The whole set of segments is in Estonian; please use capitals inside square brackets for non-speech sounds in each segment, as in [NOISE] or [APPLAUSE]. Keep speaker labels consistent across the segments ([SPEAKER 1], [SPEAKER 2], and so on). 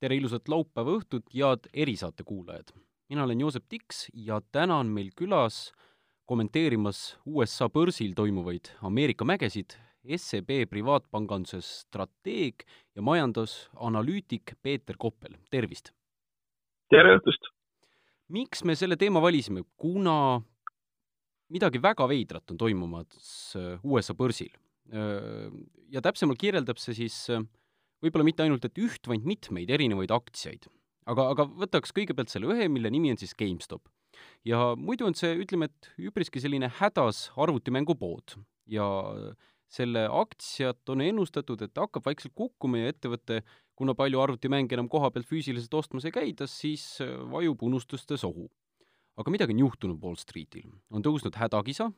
[SPEAKER 1] tere ilusat laupäeva õhtut, head erisaate kuulajad! mina olen Joosep Tiks ja täna on meil külas kommenteerimas USA börsil toimuvaid Ameerika mägesid SEB privaatpanganduse strateeg ja majandusanalüütik Peeter Koppel, tervist!
[SPEAKER 2] tere õhtust!
[SPEAKER 1] miks me selle teema valisime, kuna midagi väga veidrat on toimumas USA börsil. Ja täpsemalt kirjeldab see siis võib-olla mitte ainult, et üht, vaid mitmeid erinevaid aktsiaid. aga, aga võtaks kõigepealt selle ühe, mille nimi on siis GameStop. ja muidu on see, ütleme, et üpriski selline hädas arvutimängupood ja selle aktsiat on ennustatud, et hakkab vaikselt kukkuma ja ettevõte, kuna palju arvutimänge enam koha pealt füüsiliselt ostmas ei käida, siis vajub unustuste sohu. aga midagi on juhtunud Wall Streetil. on tõusnud hädakisa,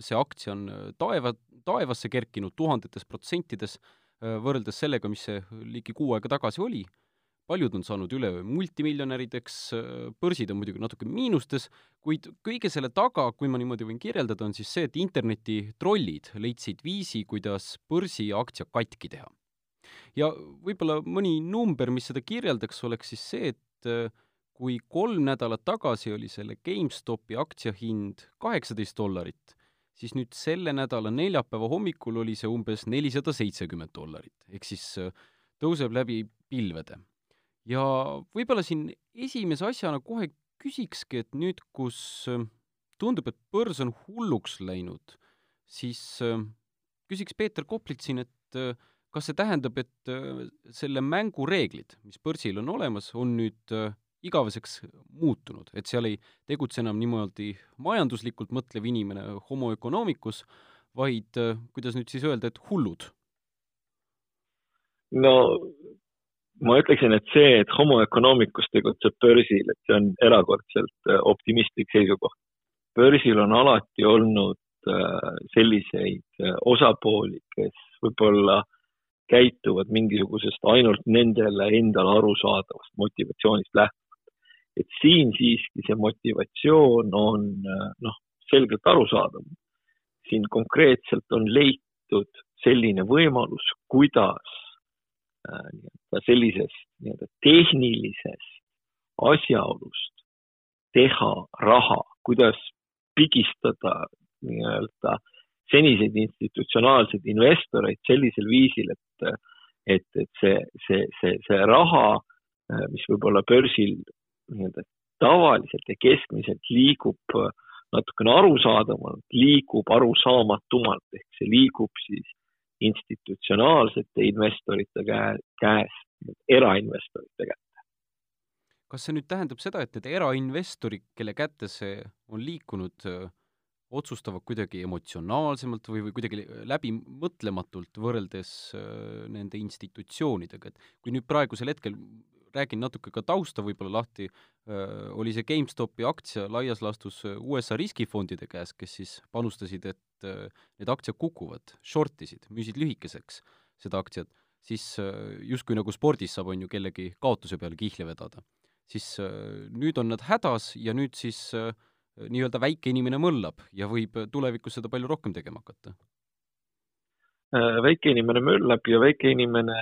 [SPEAKER 1] see aktsia on taeva, taevasse kerkinud tuhandetes protsentides võrreldes sellega, mis see ligi kuu aega tagasi oli, paljud on saanud üleöö multimiljonärideks, äh, börsid on muidugi natuke miinustes, kuid kõige selle taga, kui ma niimoodi võin kirjeldada, on siis see, et internetitrollid leidsid viisi, kuidas börsiaktsia katki teha. ja võib-olla mõni number, mis seda kirjeldaks, oleks siis see, et äh, kui kolm nädalat tagasi oli selle GameStopi aktsia hind kaheksateist dollarit, siis nüüd selle nädala neljapäeva hommikul oli see umbes nelisada seitsekümmend dollarit, ehk siis äh, tõuseb läbi pilvede. ja võib-olla siin esimese asjana kohe küsikski, et nüüd, kus äh, tundub, et börs on hulluks läinud, siis äh, küsiks Peeter Koplit siin, et kas see tähendab, et selle mängu reeglid, mis börsil on olemas, on nüüd igaveseks muutunud, et seal ei tegutse enam niimoodi majanduslikult mõtlev inimene, homo economicus, vaid äh, kuidas nüüd siis öelda, et hullud?
[SPEAKER 2] no ma ütleksin, et see, et homo economicus tegutseb börsil, et see on erakordselt äh, optimistlik seisukoht. börsil on alati olnud äh, selliseid osapooli, kes võib-olla käituvad mingisugusest ainult nendele endale arusaadavast motivatsioonist lähtuvalt et siin siiski see motivatsioon on noh, selgelt arusaadav. siin konkreetselt on leitud selline võimalus, kuidas äh, nii-öelda sellisest nii-öelda tehnilisest asjaolust teha raha, kuidas pigistada nii-öelda seniseid institutsionaalseid investoreid sellisel viisil, et, et, et see, see, see, see raha, äh, mis võib-olla börsil nii-öelda tavaliselt ja keskmiselt liigub äh, natukene arusaadavamalt, liigub arusaamatumalt ehk see liigub siis institutsionaalsete investorite käe, käest erainvestorite kätte.
[SPEAKER 1] kas see nüüd tähendab seda, et need erainvestorid, kelle kätte see on liikunud, äh, otsustavad kuidagi emotsionaalsemalt või, või kuidagi läbimõtlematult võrreldes äh, nende institutsioonidega, et kui nüüd praegusel hetkel räägin natuke ka tausta võib-olla lahti, oli see GameStopi aktsia laias laastus USA riskifondide käes, kes siis panustasid, et need aktsiad kukuvad, short isid, müüsid lühikeseks seda aktsiat, siis justkui nagu spordis saab, on ju, kellegi kaotuse peale kihla vedada. siis nüüd on nad hädas ja nüüd siis nii-öelda väike inimene möllab ja võib tulevikus seda palju rohkem tegema hakata.
[SPEAKER 2] väike inimene möllab ja väike inimene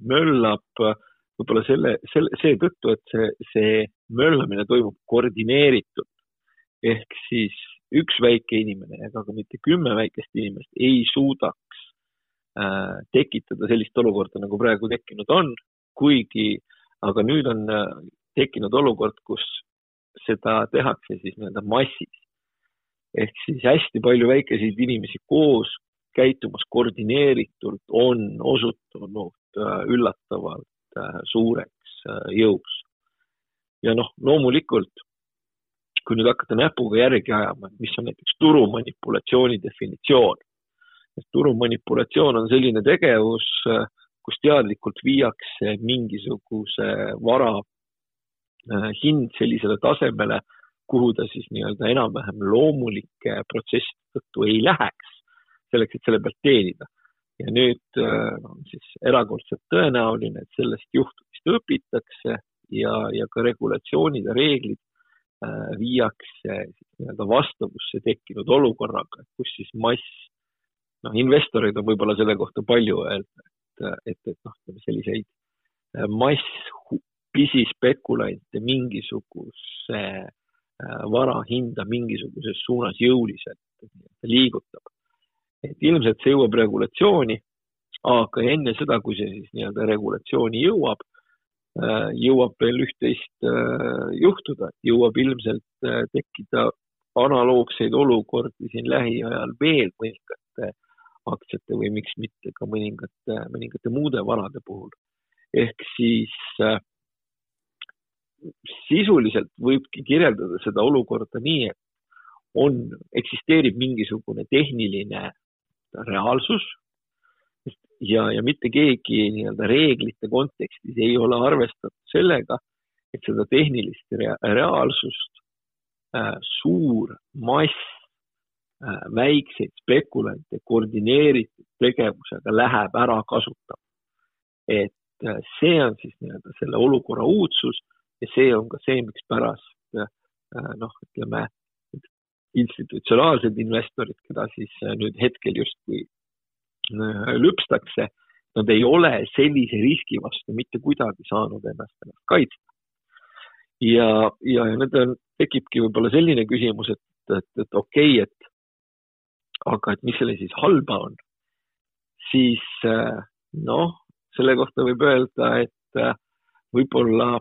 [SPEAKER 2] möllab äh, võib-olla selle, selle, seetõttu, et see, see möllamine toimub koordineeritult. ehk siis üks väike inimene ega ka mitte kümme väikest inimest ei suudaks äh, tekitada sellist olukorda, nagu praegu tekkinud on, kuigi aga nüüd on äh, tekkinud olukord, kus seda tehakse siis nii-öelda massis. ehk siis hästi palju väikeseid inimesi koos käitumas koordineeritult on osutunud äh, üllatavalt suureks äh, jõuks. ja noh, loomulikult, kui nüüd hakata näpuga järgi ajama, mis on näiteks turumanipulatsiooni definitsioon. turumanipulatsioon on selline tegevus, äh, kus teadlikult viiakse mingisuguse vara hind sellisele tasemele, kuhu ta siis nii-öelda enam-vähem loomulike protsesside tõttu ei läheks, selleks, et selle pealt teenida ja nüüd äh, on siis erakordselt tõenäoline, et sellest juhtumist õpitakse ja, ja ka regulatsioonid ja reeglid äh, viiakse nii-öelda vastavusse tekkinud olukorraga, kus siis mass, noh, investoreid on võib-olla selle kohta palju öelda, et, et, et noh, selliseid mass pisispekulante mingisuguse vara hinda mingisuguses suunas jõuliselt liigutab. Et ilmselt see jõuab regulatsiooni, aga enne seda, kui see siis nii-öelda regulatsiooni jõuab, jõuab veel üht-teist juhtuda, jõuab ilmselt tekkida analoogseid olukordi siin lähiajal veel mõningate aktsiate või miks mitte ka mõningate, mõningate muude varade puhul. ehk siis äh, sisuliselt võibki kirjeldada seda olukorda nii, et on, eksisteerib mingisugune tehniline reaalsus ja, ja mitte keegi nii-öelda reeglite kontekstis ei ole arvestatud sellega, et seda tehnilist rea reaalsust äh, suur mass äh, väikseid spekulante koordineeritud tegevusega läheb ära kasutama. et äh, see on siis nii-öelda selle olukorra uudsus ja see on ka see, mikspärast äh, noh, ütleme institutsionaalsed investorid, keda siis äh, nüüd hetkel justkui äh, lüpstakse, nad ei ole sellise riski vastu mitte kuidagi saanud ennast, ennast kaitsta. ja, ja, nüüd on, tekibki võib-olla selline küsimus, et, et, et okei okay,, et aga et mis selle siis halba on, siis noh, selle kohta võib öelda, et võib-olla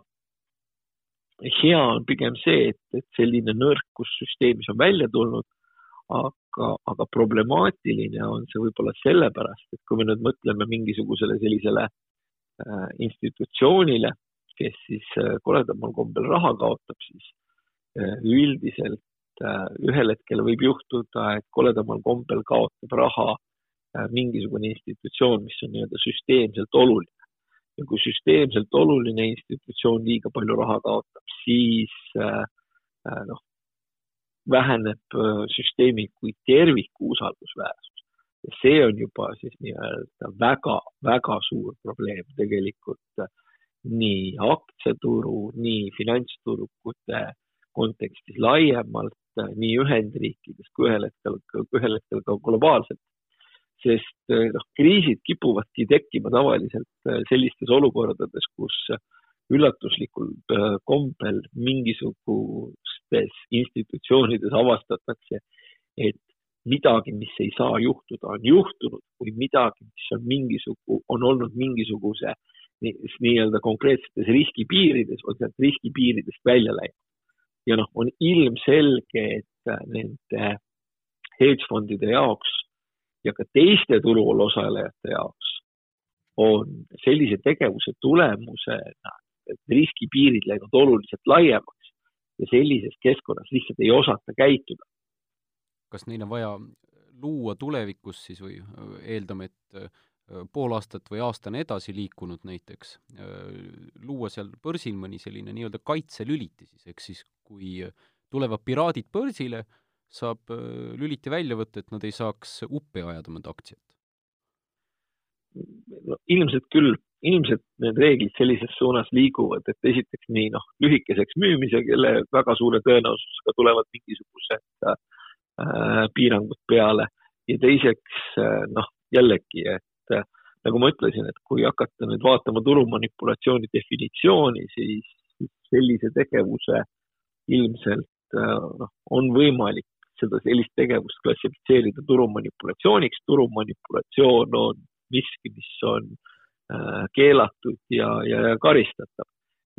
[SPEAKER 2] hea on pigem see, et, et selline nõrkus süsteemis on välja tulnud, aga, aga problemaatiline on see võib-olla sellepärast, et kui me nüüd mõtleme mingisugusele sellisele äh, institutsioonile, kes siis äh, koledamal kombel raha kaotab, siis äh, üldiselt äh, ühel hetkel võib juhtuda, et koledamal kombel kaotab raha äh, mingisugune institutsioon, mis on nii-öelda süsteemselt oluline ja kui süsteemselt oluline institutsioon liiga palju raha kaotab, siis äh, äh, noh, väheneb äh, süsteemi kui terviku usaldusväärsus. ja see on juba siis nii-öelda väga-väga suur probleem tegelikult nii aktsiaturu, nii finantsturgude kontekstis laiemalt, nii Ühendriikides kui ühel hetkel, ühel hetkel ka globaalselt sest eh, noh, kriisid kipuvadki tekkima tavaliselt eh, sellistes olukordades, kus üllatuslikul eh, kombel mingisugustes institutsioonides avastatakse, et midagi, mis ei saa juhtuda, on juhtunud või midagi, mis on mingisugu, on olnud mingisuguse nii-öelda konkreetsetes riskipiirides, on sealt riskipiiridest välja läinud. ja noh, on ilmselge, et nende hedgefondide jaoks ja ka teiste turul osalejate jaoks on sellise tegevuse tulemusena riskipiirid läinud oluliselt laiemaks ja sellises keskkonnas lihtsalt ei osata käituda.
[SPEAKER 1] kas neil on vaja luua tulevikus siis või eeldame, et äh, pool aastat või aastane edasi liikunud näiteks, äh, luua seal börsil mõni selline nii-öelda kaitselüliti siis, ehk siis kui tulevad piraadid börsile, saab äh, lüliti välja võtta, et nad ei saaks uppi ajada mõnda aktsiat?
[SPEAKER 2] no ilmselt küll, ilmselt need reeglid sellises suunas liiguvad, et esiteks nii noh, lühikeseks müümisele väga suure tõenäosusega tulevad mingisugused äh, piirangud peale ja teiseks äh, noh, jällegi, et äh, nagu ma ütlesin, et kui hakata nüüd vaatama turumanipulatsiooni definitsiooni, siis sellise tegevuse ilmselt äh, noh, on võimalik seda sellist tegevust klassifitseerida turumanipulatsiooniks. turumanipulatsioon on miski, mis on äh, keelatud ja, ja karistatav.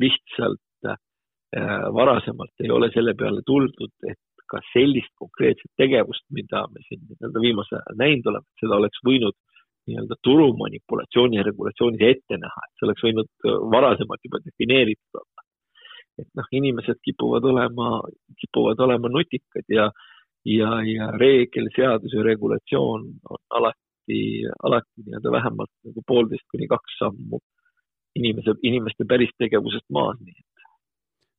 [SPEAKER 2] lihtsalt äh, varasemalt ei ole selle peale tuldud, et ka sellist konkreetset tegevust, mida me siin nii-öelda viimasel ajal näinud oleme, seda oleks võinud nii-öelda turumanipulatsiooni regulatsioonis ette näha, et see oleks võinud äh, varasemalt juba defineeritud olla. et noh, inimesed kipuvad olema, kipuvad olema nutikad ja, ja, ja reegel, seadus ja regulatsioon on alati, alati nii-öelda vähemalt nagu poolteist kuni kaks sammu inimese, inimeste päris tegevusest maas, nii et.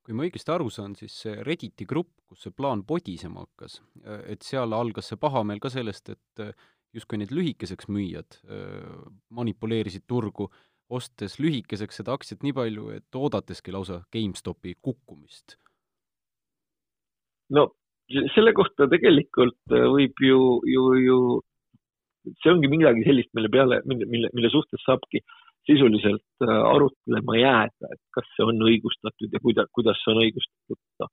[SPEAKER 1] kui ma õigesti aru saan, siis see Redditi grupp, kus see plaan podisema hakkas, et seal algas see pahameel ka sellest, et justkui need lühikeseks müüjad manipuleerisid turgu, ostes lühikeseks seda aktsiat nii palju, et oodateski lausa GameStopi kukkumist.
[SPEAKER 2] no selle kohta tegelikult äh, võib ju, ju, ju, see ongi midagi sellist, mille peale, mille, mille, mille suhtes saabki sisuliselt äh, arutlema jääda, et kas see on õigustatud ja kuida-, kuidas see on õigustatud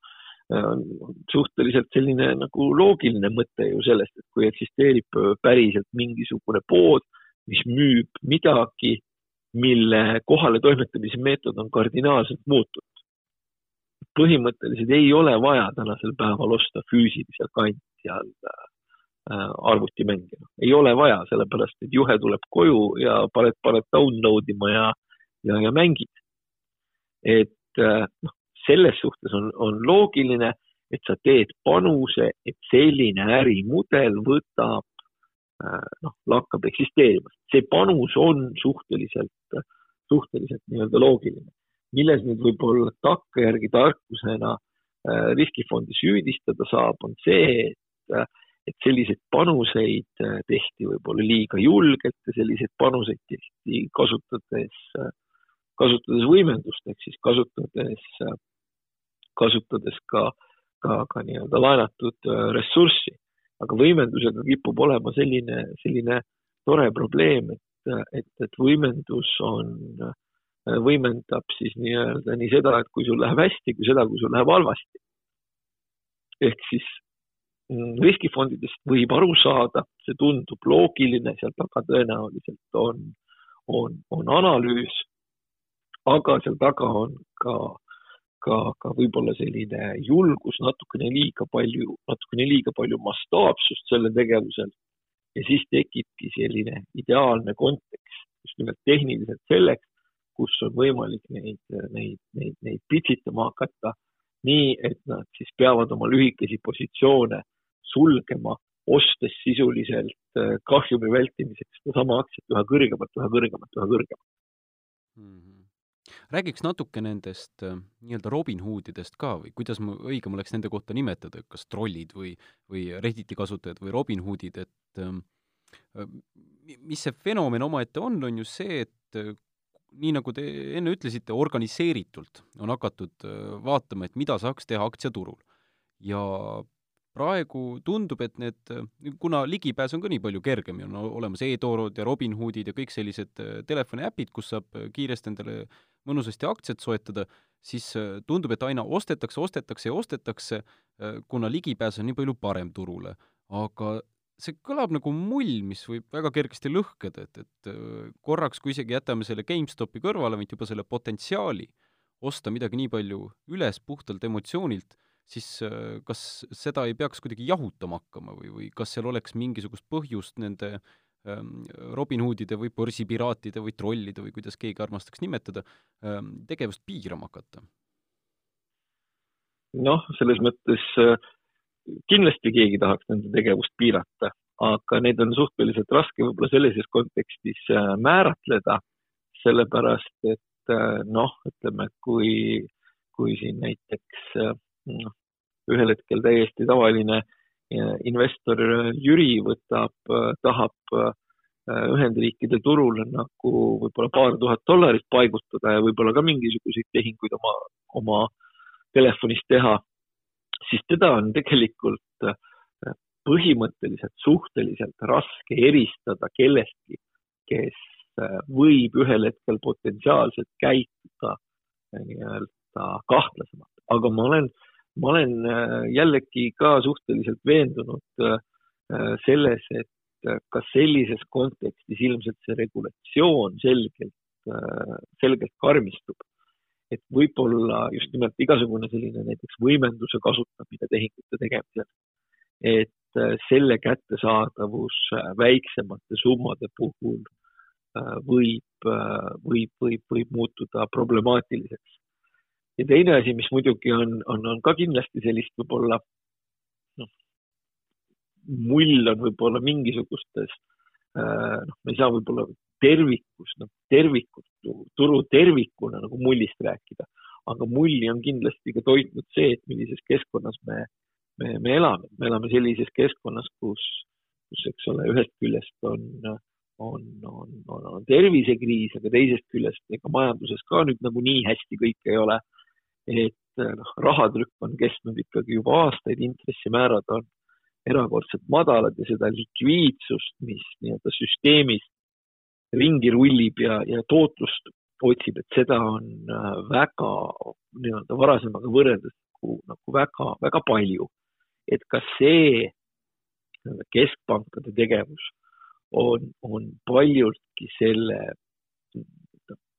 [SPEAKER 2] on suhteliselt selline nagu loogiline mõte ju sellest, et kui eksisteerib päriselt mingisugune pood, mis müüb midagi, mille kohaletoimetamise meetod on kardinaalselt muutunud. Põhimõtteliselt ei ole vaja tänasel päeval osta füüsilise kandja all Äh, arvutimänge. ei ole vaja, sellepärast et juhe tuleb koju ja paned, paned download ima ja, ja, ja mängid. et äh, noh, selles suhtes on, on loogiline, et sa teed panuse, et selline ärimudel võtab, äh, noh, lakkab eksisteerimast. see panus on suhteliselt, suhteliselt nii-öelda loogiline. Milles nüüd võib-olla takkajärgi tarkusena riskifondi süüdistada saab, on see, et et selliseid panuseid äh, tehti võib-olla liiga julgelt ja selliseid panuseid tehti kasutades, äh, kasutades võimendust ehk siis kasutades, äh, kasutades ka, ka, ka nii-öelda laenatud ressurssi. aga võimendusega kipub olema selline, selline tore probleem, et, et, et võimendus on, võimendab siis nii-öelda nii seda, et kui sul läheb hästi, kui seda, kui sul läheb halvasti. ehk siis Mm, riskifondidest võib aru saada, see tundub loogiline, seal taga tõenäoliselt on, on, on analüüs, aga seal taga on ka, ka, ka võib-olla selline julgus, natukene liiga palju, natukene liiga palju mastaapsust sellel tegevusel. ja siis tekibki selline ideaalne kontekst just nimelt tehniliselt selleks, kus on võimalik neid, neid, neid, neid pitsitama hakata nii, et nad siis peavad oma lühikesi positsioone sulgema, ostes sisuliselt äh, kahjumi vältimiseks sedasama aktsiat üha kõrgemalt, üha kõrgemalt, üha kõrgemalt
[SPEAKER 1] mm. -hmm räägiks natuke nendest äh, nii-öelda Robin Hoodidest ka või kuidas ma, õigem oleks nende kohta nimetada, kas trollid või, või Redditi kasutajad või Robin Hoodid, et äh, mis see fenomen omaette on, on ju see, et nii nagu te enne ütlesite, organiseeritult on hakatud äh, vaatama, et mida saaks teha aktsiaturul. ja praegu tundub, et need, kuna ligipääs on ka nii palju kergem ja on olemas e-toorud ja Robinhoodid ja kõik sellised äh, telefoniäpid, kus saab äh, kiiresti endale mõnusasti aktsiat soetada, siis äh, tundub, et aina ostetakse, ostetakse ja ostetakse, kuna ligipääs on nii palju parem turule. aga see kõlab nagu mull, mis võib väga kergesti lõhkeda, et, et korraks, kui isegi jätame selle GameStopi kõrvale, vaid juba selle potentsiaali osta midagi nii palju üles puhtalt emotsioonilt siis äh, kas seda ei peaks kuidagi jahutama hakkama või, või kas seal oleks mingisugust põhjust nende ähm, Robin Hoodide või börsipiraatide või trollide või kuidas keegi armastaks nimetada, ähm, tegevust piirama hakata?
[SPEAKER 2] noh, selles mõttes äh, kindlasti keegi tahaks nende tegevust piirata, aga neid on suhteliselt raske võib-olla sellises kontekstis äh, määratleda, sellepärast et noh, ütleme, kui, kui siin näiteks noh, ühel hetkel täiesti tavaline investor Jüri võtab, tahab Ühendriikide turule nagu võib-olla paar tuhat dollarit paigutada ja võib-olla ka mingisuguseid tehinguid oma, oma telefonist teha, siis teda on tegelikult põhimõtteliselt suhteliselt raske eristada kellestki, kes võib ühel hetkel potentsiaalselt käituda nii-öelda kahtlasemalt. aga ma olen äh, ma olen äh, jällegi ka suhteliselt veendunud äh, selles, et äh, ka sellises kontekstis ilmselt see regulatsioon selgelt, selgelt karmistub. Et võib-olla just nimelt igasugune selline näiteks võimenduse kasutamine tehingute tegemisel, et selle kättesaadavus väiksemate summade puhul võib, võib, võib, võib muutuda problemaatiliseks. Ja teine asi, mis muidugi on, on, on ka kindlasti sellist võib-olla noh, mull on võib-olla mingisugustes äh, noh, me ei saa võib-olla tervikust, noh, tervikut, turu tervikuna nagu mullist rääkida, aga mulli on kindlasti ka toitnud see, et millises keskkonnas me, me, me elame, me elame sellises keskkonnas, kus, kus, eks ole, ühest küljest on, on, on, on, on tervisekriis, aga teisest küljest ega majanduses ka nüüd nagu nii hästi kõik ei ole. Et noh, rahatrükk on kestnud ikkagi juba aastaid, intressimäärad on erakordselt madalad ja seda likviidsust, mis nii-öelda süsteemis ringi rullib ja, ja tootlust otsib, et seda on äh, väga nii-öelda varasemaga võrreldes nagu, nagu väga, väga palju. et ka see keskpankade tegevus on, on paljultki selle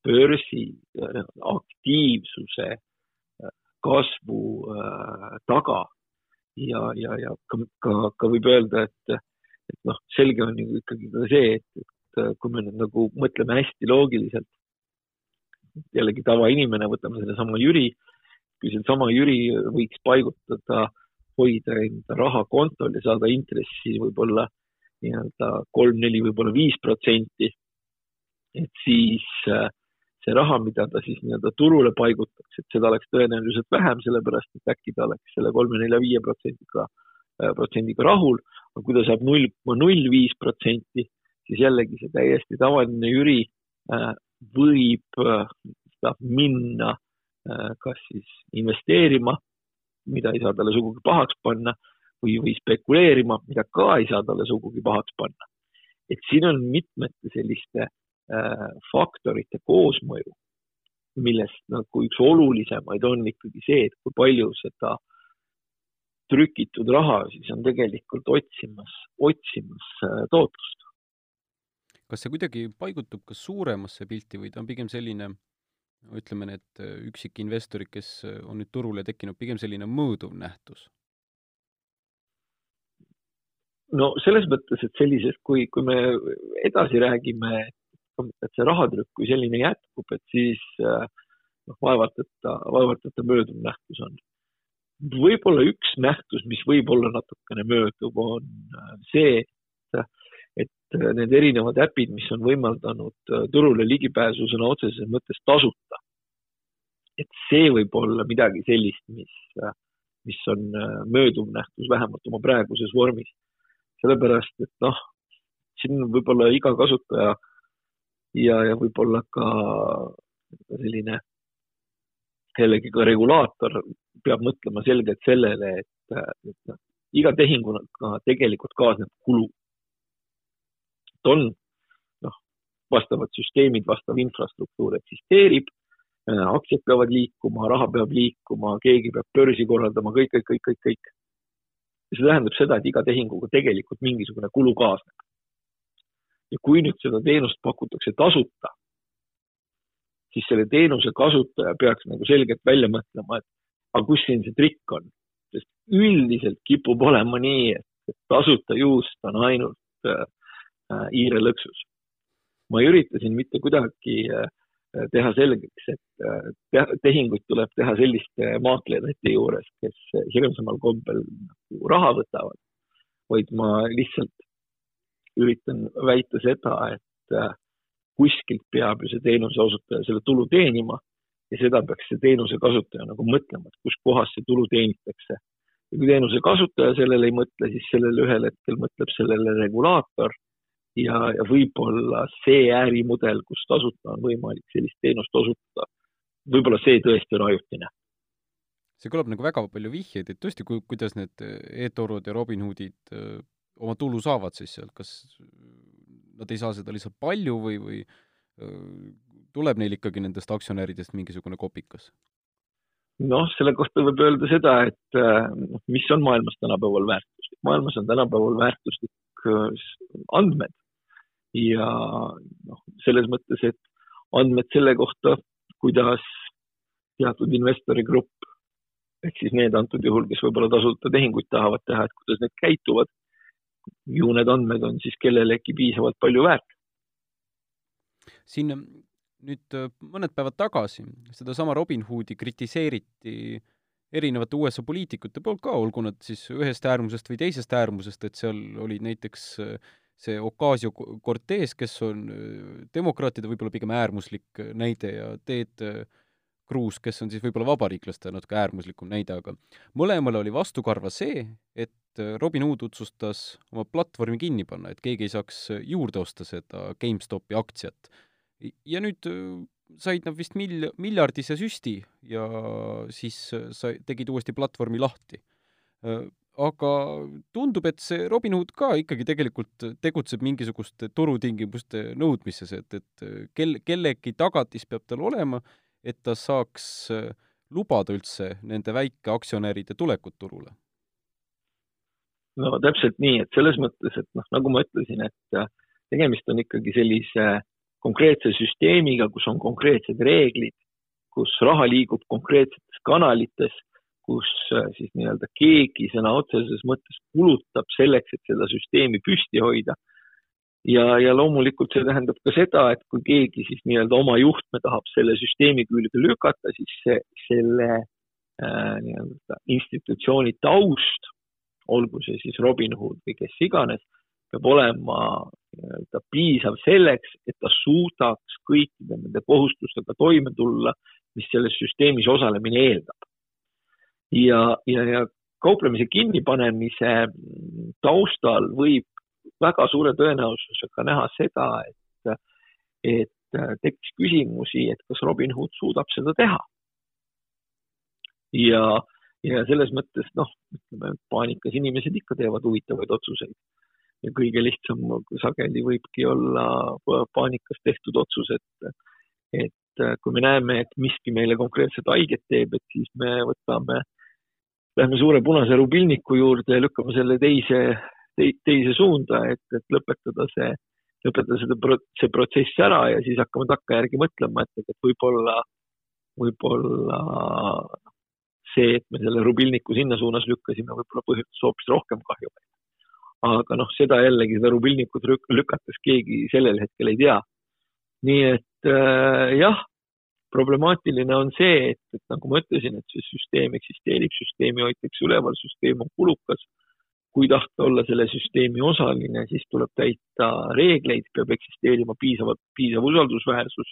[SPEAKER 2] börsi aktiivsuse äh, kasvu äh, taga ja, ja, ja ka, ka, ka võib öelda, et, et noh, selge on ju ikkagi ka see, et, et äh, kui me nüüd nagu mõtleme hästi loogiliselt, jällegi tavainimene, võtame sellesama Jüri, kui seesama Jüri võiks paigutada, hoida enda raha kontol ja saada intressi võib-olla nii-öelda kolm-neli, võib-olla viis protsenti, et siis äh, see raha, mida ta siis nii-öelda turule paigutaks, et seda oleks tõenäoliselt vähem, sellepärast et äkki ta oleks selle kolme, nelja, viie protsendiga, äh, protsendiga rahul, aga kui ta saab null koma null viis protsenti, siis jällegi see täiesti tavaline Jüri äh, võib äh, minna kas siis investeerima, mida ei saa talle sugugi pahaks panna, või, või spekuleerima, mida ka ei saa talle sugugi pahaks panna. et siin on mitmete selliste Äh, faktorite koosmõju, millest nagu üks olulisemaid on ikkagi see, et kui palju seda trükitud raha siis on tegelikult otsimas, otsimas äh, tootlust.
[SPEAKER 1] Kas see kuidagi paigutub ka suuremasse pilti või ta on pigem selline, ütleme, need üksikinvestorid, kes on nüüd turule tekkinud, pigem selline mõõduv nähtus?
[SPEAKER 2] no selles mõttes, et sellises, kui, kui me edasi räägime, et see rahatrükk kui selline jätkub, et siis äh, noh, vaevalt, et ta, vaevalt, et ta mööduv nähtus on. võib-olla üks nähtus, mis võib olla natukene mööduv, on äh, see, need erinevad äpid, mis on võimaldanud äh, turule ligipääsu sõna otseses mõttes tasuta. et see võib olla midagi sellist, mis, mis on mööduv nähtus vähemalt oma praeguses vormis. sellepärast, et noh, siin võib-olla iga kasutaja ja, ja võib-olla ka selline jällegi ka regulaator peab mõtlema selgelt sellele, et, et noh, iga tehinguga tegelikult kaasneb kulu. Et on noh, vastavad süsteemid, vastav infrastruktuur eksisteerib, äh, aktsiad peavad liikuma, raha peab liikuma, keegi peab börsi korraldama, kõik, kõik, kõik, kõik, kõik. see tähendab seda, et iga tehinguga tegelikult mingisugune kulu kaasneb ja kui nüüd seda teenust pakutakse tasuta, siis selle teenuse kasutaja peaks nagu selgelt välja mõtlema, et aga kus siin see trikk on. sest üldiselt kipub olema nii, et tasuta juust on ainult äh, äh hiirelõksus. ma ei ürita siin mitte kuidagi äh, teha selgeks, et äh, tehinguid tuleb teha selliste maaklejate juures, kes hirmsamal kombel nagu raha võtavad, vaid ma lihtsalt üritan väita seda, et kuskilt peab ju see teenuse osutaja selle tulu teenima ja seda peaks see teenuse kasutaja nagu mõtlema, et kuskohast see tulu teenitakse. ja kui teenuse kasutaja sellele ei mõtle, siis sellele ühel hetkel mõtleb sellele regulaator ja, ja võib-olla see ärimudel, kus tasuta on võimalik sellist teenust osutada, võib-olla see tõesti on ajutine
[SPEAKER 1] see kõlab nagu väga palju vihjeid, et tõesti, ku-, kuidas need e-torud ja Robinhoodid äh, oma tulu saavad siis sealt, kas nad ei saa seda lihtsalt palju või, või tuleb neil ikkagi nendest aktsionäridest mingisugune kopikas?
[SPEAKER 2] noh, selle kohta võib öelda seda, et noh, mis on maailmas tänapäeval väärtuslik. maailmas on tänapäeval väärtuslik andmed ja noh, selles mõttes, et andmed selle kohta, kuidas teatud investori grupp ehk siis need antud juhul, kes võib-olla tasuta tehinguid tahavad teha, et kuidas need käituvad ju need andmed on siis kellelegi piisavalt palju väärt.
[SPEAKER 1] siin nüüd mõned päevad tagasi sedasama Robinhoodi kritiseeriti erinevate USA poliitikute poolt ka, olgu nad siis ühest äärmusest või teisest äärmusest, et seal oli näiteks äh, see Ocasio-Cortez, kes on äh, demokraatide võib-olla pigem äärmuslik näide ja Ted Cruz, kes on siis võib-olla vabariiklaste natuke äärmuslikum näide, aga mõlemale oli vastukarva see, et äh, Robin Hood otsustas oma platvormi kinni panna, et keegi ei saaks äh, juurde osta seda GameStopi aktsiat. ja nüüd äh, said nad vist mil-, miljardise süsti ja siis sai, tegid uuesti platvormi lahti. Aga tundub, et see Robinhood ka ikkagi tegelikult tegutseb mingisuguste turutingimuste nõudmises, et, et kel-, kellegi tagatis peab tal olema, et ta saaks lubada üldse nende väikeaktsionäride tulekut turule?
[SPEAKER 2] no täpselt nii, et selles mõttes, et noh, nagu ma ütlesin, et tegemist on ikkagi sellise konkreetse süsteemiga, kus on konkreetsed reeglid, kus raha liigub konkreetsetes kanalites kus äh, siis nii-öelda keegi sõna otseses mõttes kulutab selleks, et seda süsteemi püsti hoida. ja, ja loomulikult see tähendab ka seda, et kui keegi siis nii-öelda oma juhtme tahab selle süsteemi külge lükata, siis see, selle äh, nii-öelda institutsiooni taust, olgu see siis Robinhood või kes iganes, peab olema nii-öelda piisav selleks, et ta suudaks kõikide nende kohustustega toime tulla, mis selles süsteemis osalemine eeldab ja, ja, ja kauplemise kinnipanemise taustal võib väga suure tõenäosusega näha seda, et, et tekkis küsimusi, et kas Robinhood suudab seda teha. ja, ja selles mõttes noh, ütleme paanikas inimesed ikka teevad huvitavaid otsuseid ja kõige lihtsam sageli võibki olla paanikas tehtud otsus, et, et kui me näeme, et miski meile konkreetselt haiget teeb, et siis me võtame äh, lähme suure punase rubilniku juurde ja lükkame selle teise te,, teise suunda, et, et lõpetada see, lõpetada seda, see protsess ära ja siis hakkame takkajärgi mõtlema, et, et võib-olla, võib-olla see, et me selle rubilniku sinna suunas lükkasime, võib-olla põhjustas hoopis rohkem kahju. aga noh, seda jällegi, seda rubilnikut lükates keegi sellel hetkel ei tea. nii et äh, jah, problemaatiline on see, et, et nagu ma ütlesin, et see süsteem eksisteerib, süsteemi hoitakse üleval, süsteem on kulukas. kui tahta olla selle süsteemi osaline, siis tuleb täita reegleid, peab eksisteerima piisavalt, piisav usaldusväärsus.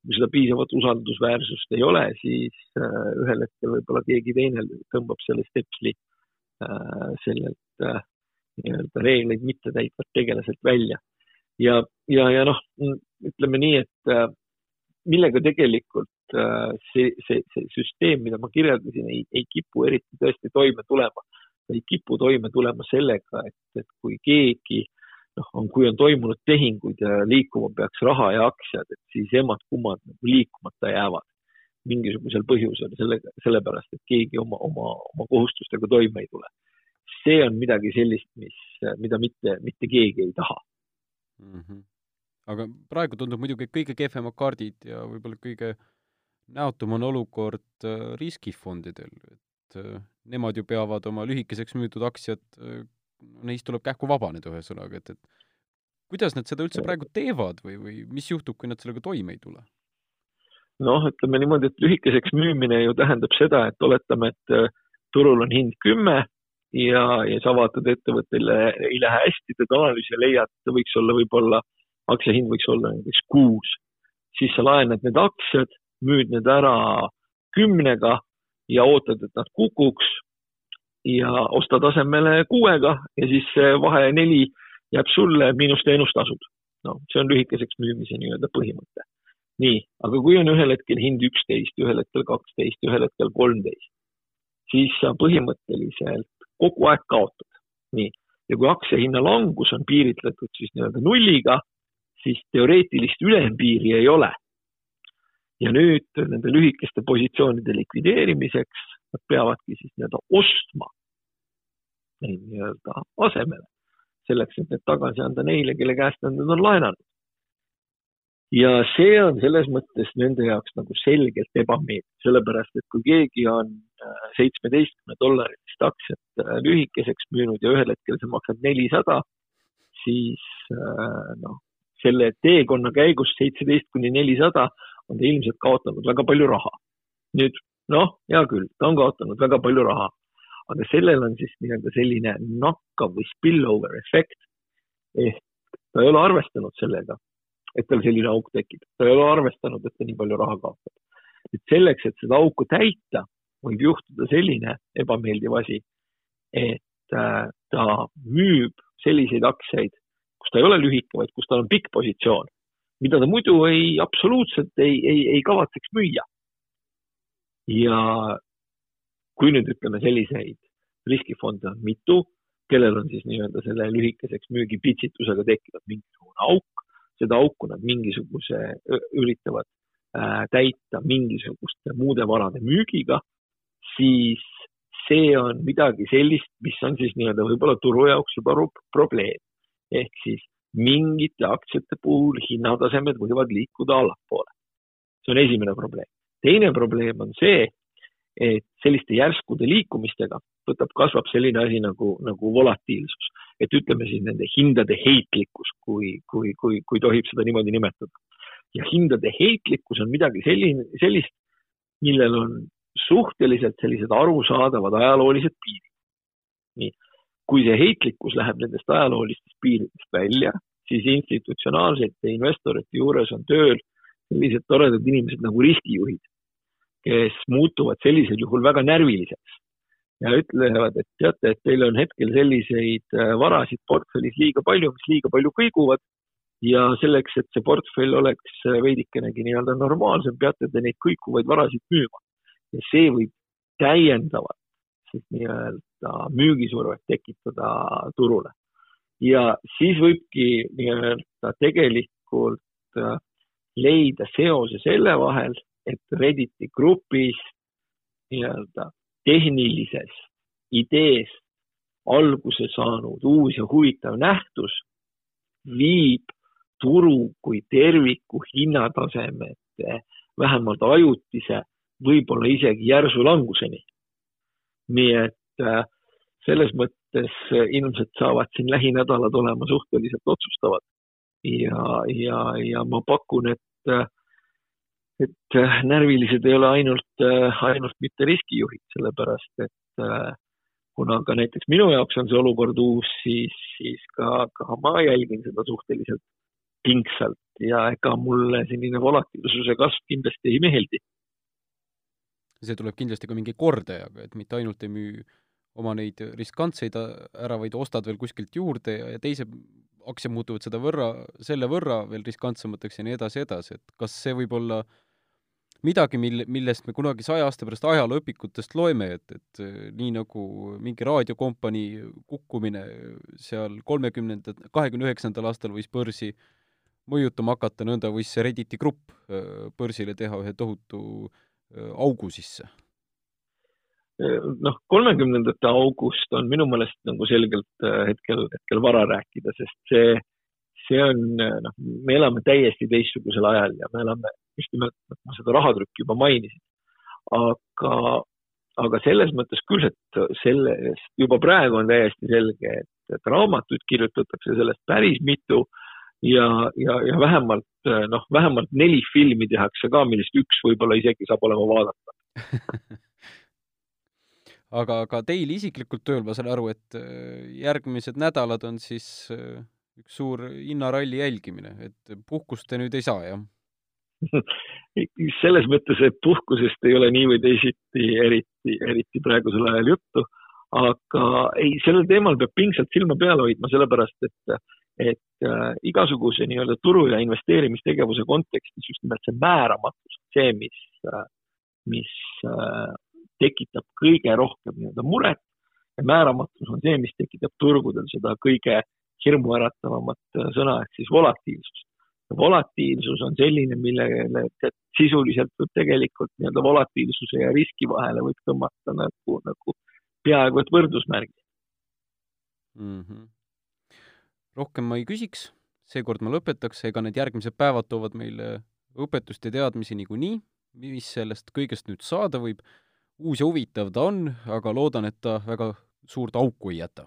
[SPEAKER 2] kui seda piisavat usaldusväärsust ei ole, siis äh, ühel hetkel võib-olla keegi teine tõmbab selle stepsli äh, sellelt äh, nii-öelda reegleid mitte täitvalt tegelaselt välja. ja, ja, ja noh, ütleme nii, et millega tegelikult äh, see, see, see süsteem, mida ma kirjeldasin, ei, ei kipu eriti tõesti toime tulema. ei kipu toime tulema sellega, et, et kui keegi noh, on, kui on toimunud tehinguid ja liikuma peaks raha ja aktsiad, et siis emad-kummad nagu liikumata jäävad mingisugusel põhjusel, selle, sellepärast et keegi oma, oma, oma kohustustega toime ei tule. see on midagi sellist, mis, mida mitte, mitte keegi ei taha
[SPEAKER 1] mm. -hmm aga praegu tundub muidugi kõige kehvemad kaardid ja võib-olla kõige näotum on olukord äh, riskifondidel, et äh, nemad ju peavad oma lühikeseks müüdud aktsiad, äh, neist tuleb kähku vabaneda, ühesõnaga, et, et kuidas nad seda üldse praegu teevad või, või mis juhtub, kui nad sellega toime ei tule?
[SPEAKER 2] noh, ütleme niimoodi, et lühikeseks müümine ju tähendab seda, et oletame, et turul on hind kümme ja, ja sa vaatad ettevõttele ei lähe hästi, teed analüüsi ja leiad, võiks olla võib-olla aktsia hind võiks olla näiteks kuus, siis sa laenad need aktsiad, müüd need ära kümnega ja ootad, et nad kukuks ja ostad asemele kuuega ja siis see vahe neli jääb sulle, miinus teenustasud. no see on lühikeseks müümise nii-öelda põhimõte. nii, aga kui on ühel hetkel hind üksteist, ühel hetkel kaksteist, ühel hetkel kolmteist, siis sa põhimõtteliselt kogu aeg kaotad. nii, ja kui aktsia hinna langus on piiritletud siis nii-öelda nulliga, siis teoreetilist ülempiiri ei ole. ja nüüd nende lühikeste positsioonide likvideerimiseks nad peavadki siis nii-öelda ostma neid nii-öelda asemele, selleks, et need tagasi anda neile, kelle käest nad need on laenanud. ja see on selles mõttes nende jaoks nagu selgelt ebameeldiv, sellepärast et kui keegi on äh, seitsmeteistkümne dollarilist aktsiat äh, lühikeseks müünud ja ühel hetkel see maksab nelisada, siis äh, noh, selle teekonna käigus seitseteist kuni nelisada on ta ilmselt kaotanud väga palju raha. nüüd noh, hea küll, ta on kaotanud väga palju raha, aga sellel on siis nii-öelda selline nakkav või spillover efekt. ehk ta ei ole arvestanud sellega, et tal selline auk tekib, ta ei ole arvestanud, et ta nii palju raha kaotab. et selleks, et seda auku täita, võib juhtuda selline ebameeldiv asi, et äh, ta müüb selliseid aktsiaid, kus ta ei ole lühike, vaid kus tal on pikk positsioon, mida ta muidu ei, absoluutselt ei, ei, ei kavatseks müüa. ja kui nüüd ütleme selliseid riskifonde on mitu, kellel on siis nii-öelda selle lühikeseks müügipitsitusega tekkinud mingisugune auk, seda auku nad mingisuguse, üritavad äh, täita mingisuguste muude varade müügiga, siis see on midagi sellist, mis on siis nii-öelda võib-olla turu jaoks juba probleem. Ehk siis mingite aktsiate puhul hinnatasemed võivad liikuda allapoole. see on esimene probleem. teine probleem on see, et selliste järskude liikumistega võtab, kasvab selline asi nagu, nagu volatiilsus, et ütleme siis nende hindade heitlikkus, kui, kui, kui, kui tohib seda niimoodi nimetada. ja hindade heitlikkus on midagi selline, sellist, millel on suhteliselt sellised arusaadavad ajaloolised piirid. nii, kui see heitlikkus läheb nendest ajaloolistest piiridest välja, siis institutsionaalsete investorite juures on tööl sellised toredad inimesed nagu riskijuhid, kes muutuvad sellisel juhul väga närviliseks ja ütlevad, et teate, et teil on hetkel selliseid äh, varasid portfellis liiga palju, mis liiga palju kõiguvad ja selleks, et see portfell oleks äh, veidikenegi nii-öelda normaalsem, peate te neid kõikuvaid varasid müüma. ja see võib täiendavalt siis nii-öelda müügisurvet tekitada turule. ja siis võibki nii-öelda tegelikult äh, leida seose selle vahel, et Redditi grupis nii-öelda tehnilisest ideest alguse saanud uus ja huvitav nähtus viib turu kui terviku hinnatasemete vähemalt ajutise, võib-olla isegi järsu languseni. nii et äh, selles mõttes ilmselt saavad siin lähinädalad olema suhteliselt otsustavad ja, ja, ja ma pakun, et äh, et äh, närvilised ei ole ainult, äh, ainult mitte riskijuhid, sellepärast et äh, kuna ka näiteks minu jaoks on see olukord uus, siis, siis ka, ka ma jälgin seda suhteliselt pingsalt ja ega mulle selline volatiilsuse kasv kindlasti ei meeldi.
[SPEAKER 1] see tuleb kindlasti ka mingi kordajaga, et mitte ainult ei müü oma neid riskantseid ära, vaid ostad veel kuskilt juurde ja, teised aktsiad muutuvad seda võrra, selle võrra veel riskantsemateks ja nii edasi, edasi, et kas see võib olla äh, midagi, mille, millest me kunagi saja aasta pärast ajalooõpikutest loeme, et, et äh, nii nagu mingi raadiokompanii kukkumine seal kolmekümnendad, kahekümne üheksandal aastal võis börsi mõjutama hakata, nõnda võis see Redditi grupp äh, börsile teha ühe tohutu äh, augu sisse.
[SPEAKER 2] Noh, kolmekümnendate august on minu meelest nagu selgelt hetkel, hetkel vara rääkida, sest see see on, noh, me elame täiesti teistsugusel ajal ja me elame just nimelt, noh, ma seda rahatrükki juba mainisin. aga, aga selles mõttes küll, et sellest juba praegu on täiesti selge, et, et raamatuid kirjutatakse sellest päris mitu ja, ja, ja vähemalt noh, vähemalt neli filmi tehakse ka, millest üks võib-olla isegi saab olema vaadata [LAUGHS]
[SPEAKER 1] aga, aga teil isiklikult tööl, ma saan aru, et järgmised nädalad on siis üks suur hinnaralli jälgimine, et puhkust te nüüd ei saa, jah? [LAUGHS]
[SPEAKER 2] selles mõttes, et puhkusest ei ole nii või teisiti eriti, eriti praegusel ajal juttu, aga ei, sellel teemal peab pingsalt silma peal hoidma, sellepärast et, et äh, igasuguse nii-öelda turu ja investeerimistegevuse kontekstis just nimelt see määramatus, see, mis äh,, mis äh, tekitab kõige rohkem nii-öelda muret ja määramatus on see, mis tekitab turgudel seda kõige hirmuäratavamat äh, sõna ehk siis volatiilsust. volatiilsus on selline, millele sisuliselt võib tegelikult nii-öelda volatiilsuse ja riski vahele võib tõmmata nagu, nagu peaaegu et võrdusmärgi
[SPEAKER 1] mm. -hmm. rohkem ma ei küsiks, seekord ma lõpetaks, ega need järgmised päevad toovad meile õpetust ja teadmisi niikuinii, mis sellest kõigest nüüd saada võib. Uus ja huvitav ta on, aga loodan, et ta väga suurt auku ei jäta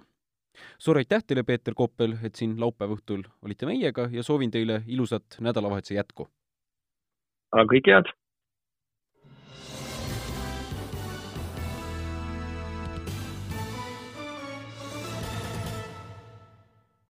[SPEAKER 1] suur aitäh teile, Peeter Koppel, et siin laupäeva õhtul olite meiega ja soovin teile ilusat nädalavahetuse jätku!
[SPEAKER 2] kõike head!